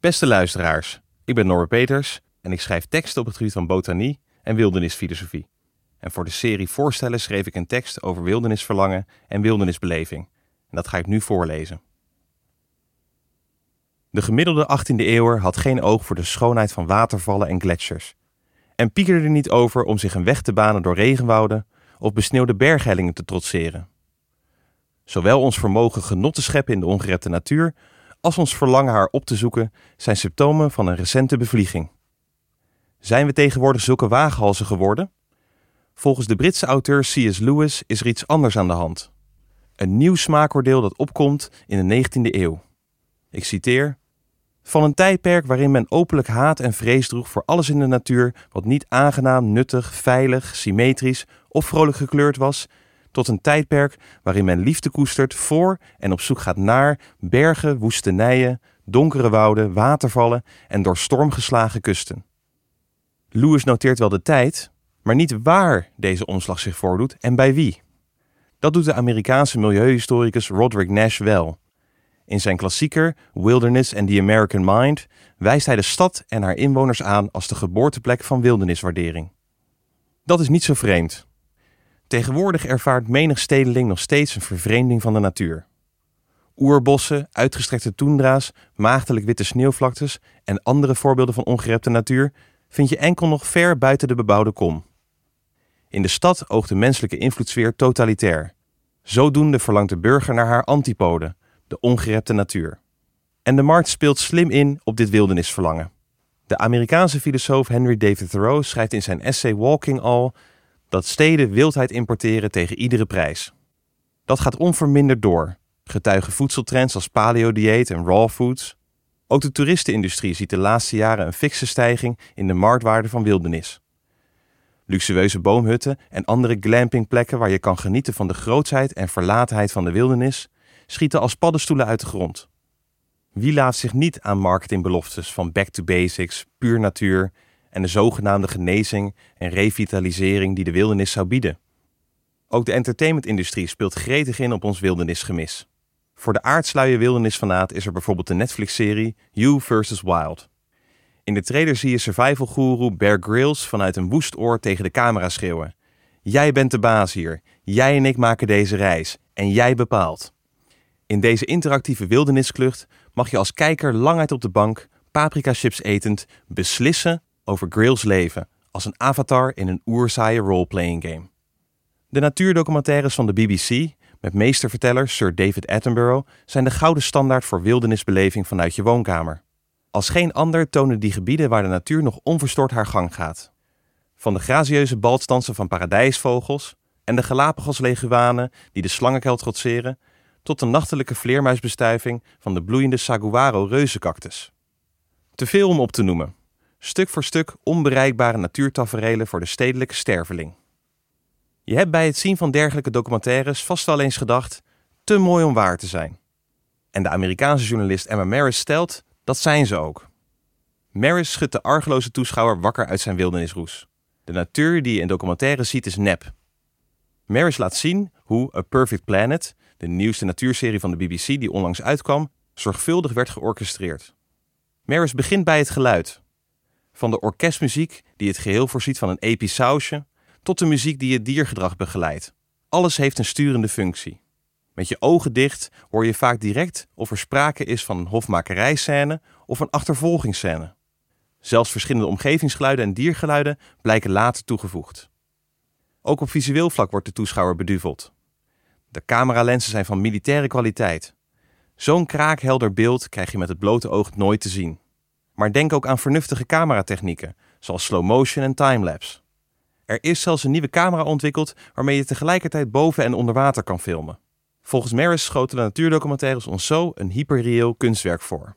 Beste luisteraars, ik ben Norbert Peters en ik schrijf teksten op het gebied van botanie en wildernisfilosofie. En voor de serie voorstellen schreef ik een tekst over wildernisverlangen en wildernisbeleving. En dat ga ik nu voorlezen. De gemiddelde 18e eeuwer had geen oog voor de schoonheid van watervallen en gletsjers. En piekerde er niet over om zich een weg te banen door regenwouden of besneeuwde berghellingen te trotseren. Zowel ons vermogen genot te scheppen in de ongerepte natuur, als ons verlangen haar op te zoeken, zijn symptomen van een recente bevlieging. Zijn we tegenwoordig zulke waaghalzen geworden? Volgens de Britse auteur C.S. Lewis is er iets anders aan de hand. Een nieuw smaakoordeel dat opkomt in de 19e eeuw. Ik citeer: Van een tijdperk waarin men openlijk haat en vrees droeg voor alles in de natuur wat niet aangenaam, nuttig, veilig, symmetrisch of vrolijk gekleurd was, tot een tijdperk waarin men liefde koestert voor en op zoek gaat naar bergen, woestenijen, donkere wouden, watervallen en door storm geslagen kusten. Lewis noteert wel de tijd, maar niet waar deze omslag zich voordoet en bij wie. Dat doet de Amerikaanse milieuhistoricus Roderick Nash wel. In zijn klassieker Wilderness and the American Mind wijst hij de stad en haar inwoners aan als de geboorteplek van wilderniswaardering. Dat is niet zo vreemd. Tegenwoordig ervaart menig stedeling nog steeds een vervreemding van de natuur. Oerbossen, uitgestrekte toendra's, maagdelijk witte sneeuwvlaktes en andere voorbeelden van ongerepte natuur vind je enkel nog ver buiten de bebouwde kom. In de stad oogt de menselijke invloedssfeer totalitair. Zodoende verlangt de burger naar haar antipode, de ongerepte natuur. En de markt speelt slim in op dit wildernisverlangen. De Amerikaanse filosoof Henry David Thoreau schrijft in zijn essay Walking All dat steden wildheid importeren tegen iedere prijs. Dat gaat onverminderd door, getuigen voedseltrends als paleo-dieet en raw foods. Ook de toeristenindustrie ziet de laatste jaren een fikse stijging in de marktwaarde van wildernis. Luxueuze boomhutten en andere glampingplekken waar je kan genieten van de grootsheid en verlatenheid van de wildernis schieten als paddenstoelen uit de grond. Wie laat zich niet aan marketingbeloftes van back to basics, puur natuur en de zogenaamde genezing en revitalisering die de wildernis zou bieden? Ook de entertainmentindustrie speelt gretig in op ons wildernisgemis. Voor de aardsluie wildernisfanaat is er bijvoorbeeld de Netflix-serie You vs. Wild. In de trailer zie je survival guru Bear Grylls vanuit een woest oor tegen de camera schreeuwen. Jij bent de baas hier. Jij en ik maken deze reis. En jij bepaalt. In deze interactieve wildernisklucht mag je als kijker lang uit op de bank, paprika chips etend, beslissen over Grylls leven als een avatar in een oerzaaie roleplaying game. De natuurdocumentaires van de BBC, met meesterverteller Sir David Attenborough, zijn de gouden standaard voor wildernisbeleving vanuit je woonkamer. Als geen ander tonen die gebieden waar de natuur nog onverstoord haar gang gaat. Van de grazieuze baltstansen van paradijsvogels en de Galapagos-leguanen die de slangenkel trotseren, tot de nachtelijke vleermuisbestuiving van de bloeiende saguaro reuzencactus. Te veel om op te noemen. Stuk voor stuk onbereikbare natuurtaferelen voor de stedelijke sterveling. Je hebt bij het zien van dergelijke documentaires vast wel eens gedacht: te mooi om waar te zijn. En de Amerikaanse journalist Emma Maris stelt: dat zijn ze ook. Maris schudt de argeloze toeschouwer wakker uit zijn wildernisroes. De natuur die je in documentaires ziet is nep. Maris laat zien hoe A Perfect Planet, de nieuwste natuurserie van de BBC die onlangs uitkwam, zorgvuldig werd georchestreerd. Maris begint bij het geluid. Van de orkestmuziek die het geheel voorziet van een episch sausje, tot de muziek die het diergedrag begeleidt. Alles heeft een sturende functie. Met je ogen dicht hoor je vaak direct of er sprake is van een hofmakerijscène of een achtervolgingsscène. Zelfs verschillende omgevingsgeluiden en diergeluiden blijken later toegevoegd. Ook op visueel vlak wordt de toeschouwer beduveld. De cameralensen zijn van militaire kwaliteit. Zo'n kraakhelder beeld krijg je met het blote oog nooit te zien. Maar denk ook aan vernuftige cameratechnieken, zoals slow motion en timelapse. Er is zelfs een nieuwe camera ontwikkeld waarmee je tegelijkertijd boven en onder water kan filmen. Volgens Maris schoten de natuurdocumentaires ons zo een hyperreëel kunstwerk voor.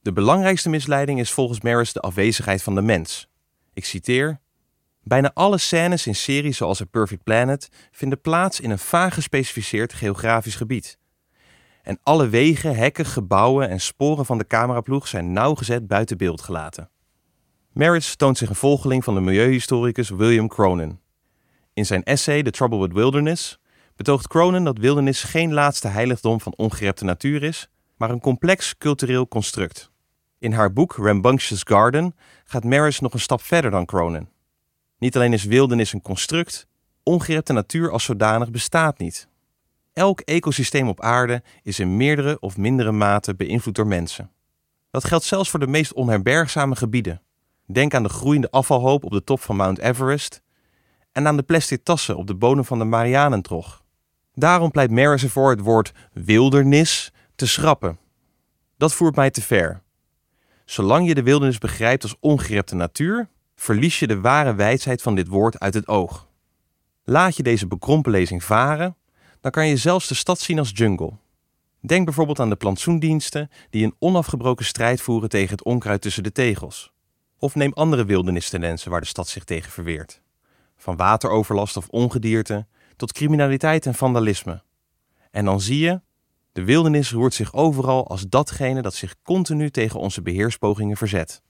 De belangrijkste misleiding is volgens Maris de afwezigheid van de mens. Ik citeer: Bijna alle scènes in series zoals A Perfect Planet vinden plaats in een vaag gespecificeerd geografisch gebied. En alle wegen, hekken, gebouwen en sporen van de cameraploeg zijn nauwgezet buiten beeld gelaten. Maris toont zich een volgeling van de milieuhistoricus William Cronin. In zijn essay The Trouble with Wilderness betoogt Cronin dat wildernis geen laatste heiligdom van ongerepte natuur is, maar een complex cultureel construct. In haar boek Rambunctious Garden gaat Maris nog een stap verder dan Cronin. Niet alleen is wildernis een construct, ongerepte natuur als zodanig bestaat niet. Elk ecosysteem op aarde is in meerdere of mindere mate beïnvloed door mensen. Dat geldt zelfs voor de meest onherbergzame gebieden. Denk aan de groeiende afvalhoop op de top van Mount Everest en aan de plastic tassen op de bodem van de Marianentrog. Daarom pleit Maris ervoor het woord wildernis te schrappen. Dat voert mij te ver. Zolang je de wildernis begrijpt als ongerepte natuur, verlies je de ware wijsheid van dit woord uit het oog. Laat je deze bekrompen lezing varen, dan kan je zelfs de stad zien als jungle. Denk bijvoorbeeld aan de plantsoendiensten die een onafgebroken strijd voeren tegen het onkruid tussen de tegels. Of neem andere wildernistendensen waar de stad zich tegen verweert. Van wateroverlast of ongedierte tot criminaliteit en vandalisme. En dan zie je, de wildernis roert zich overal als datgene dat zich continu tegen onze beheerspogingen verzet.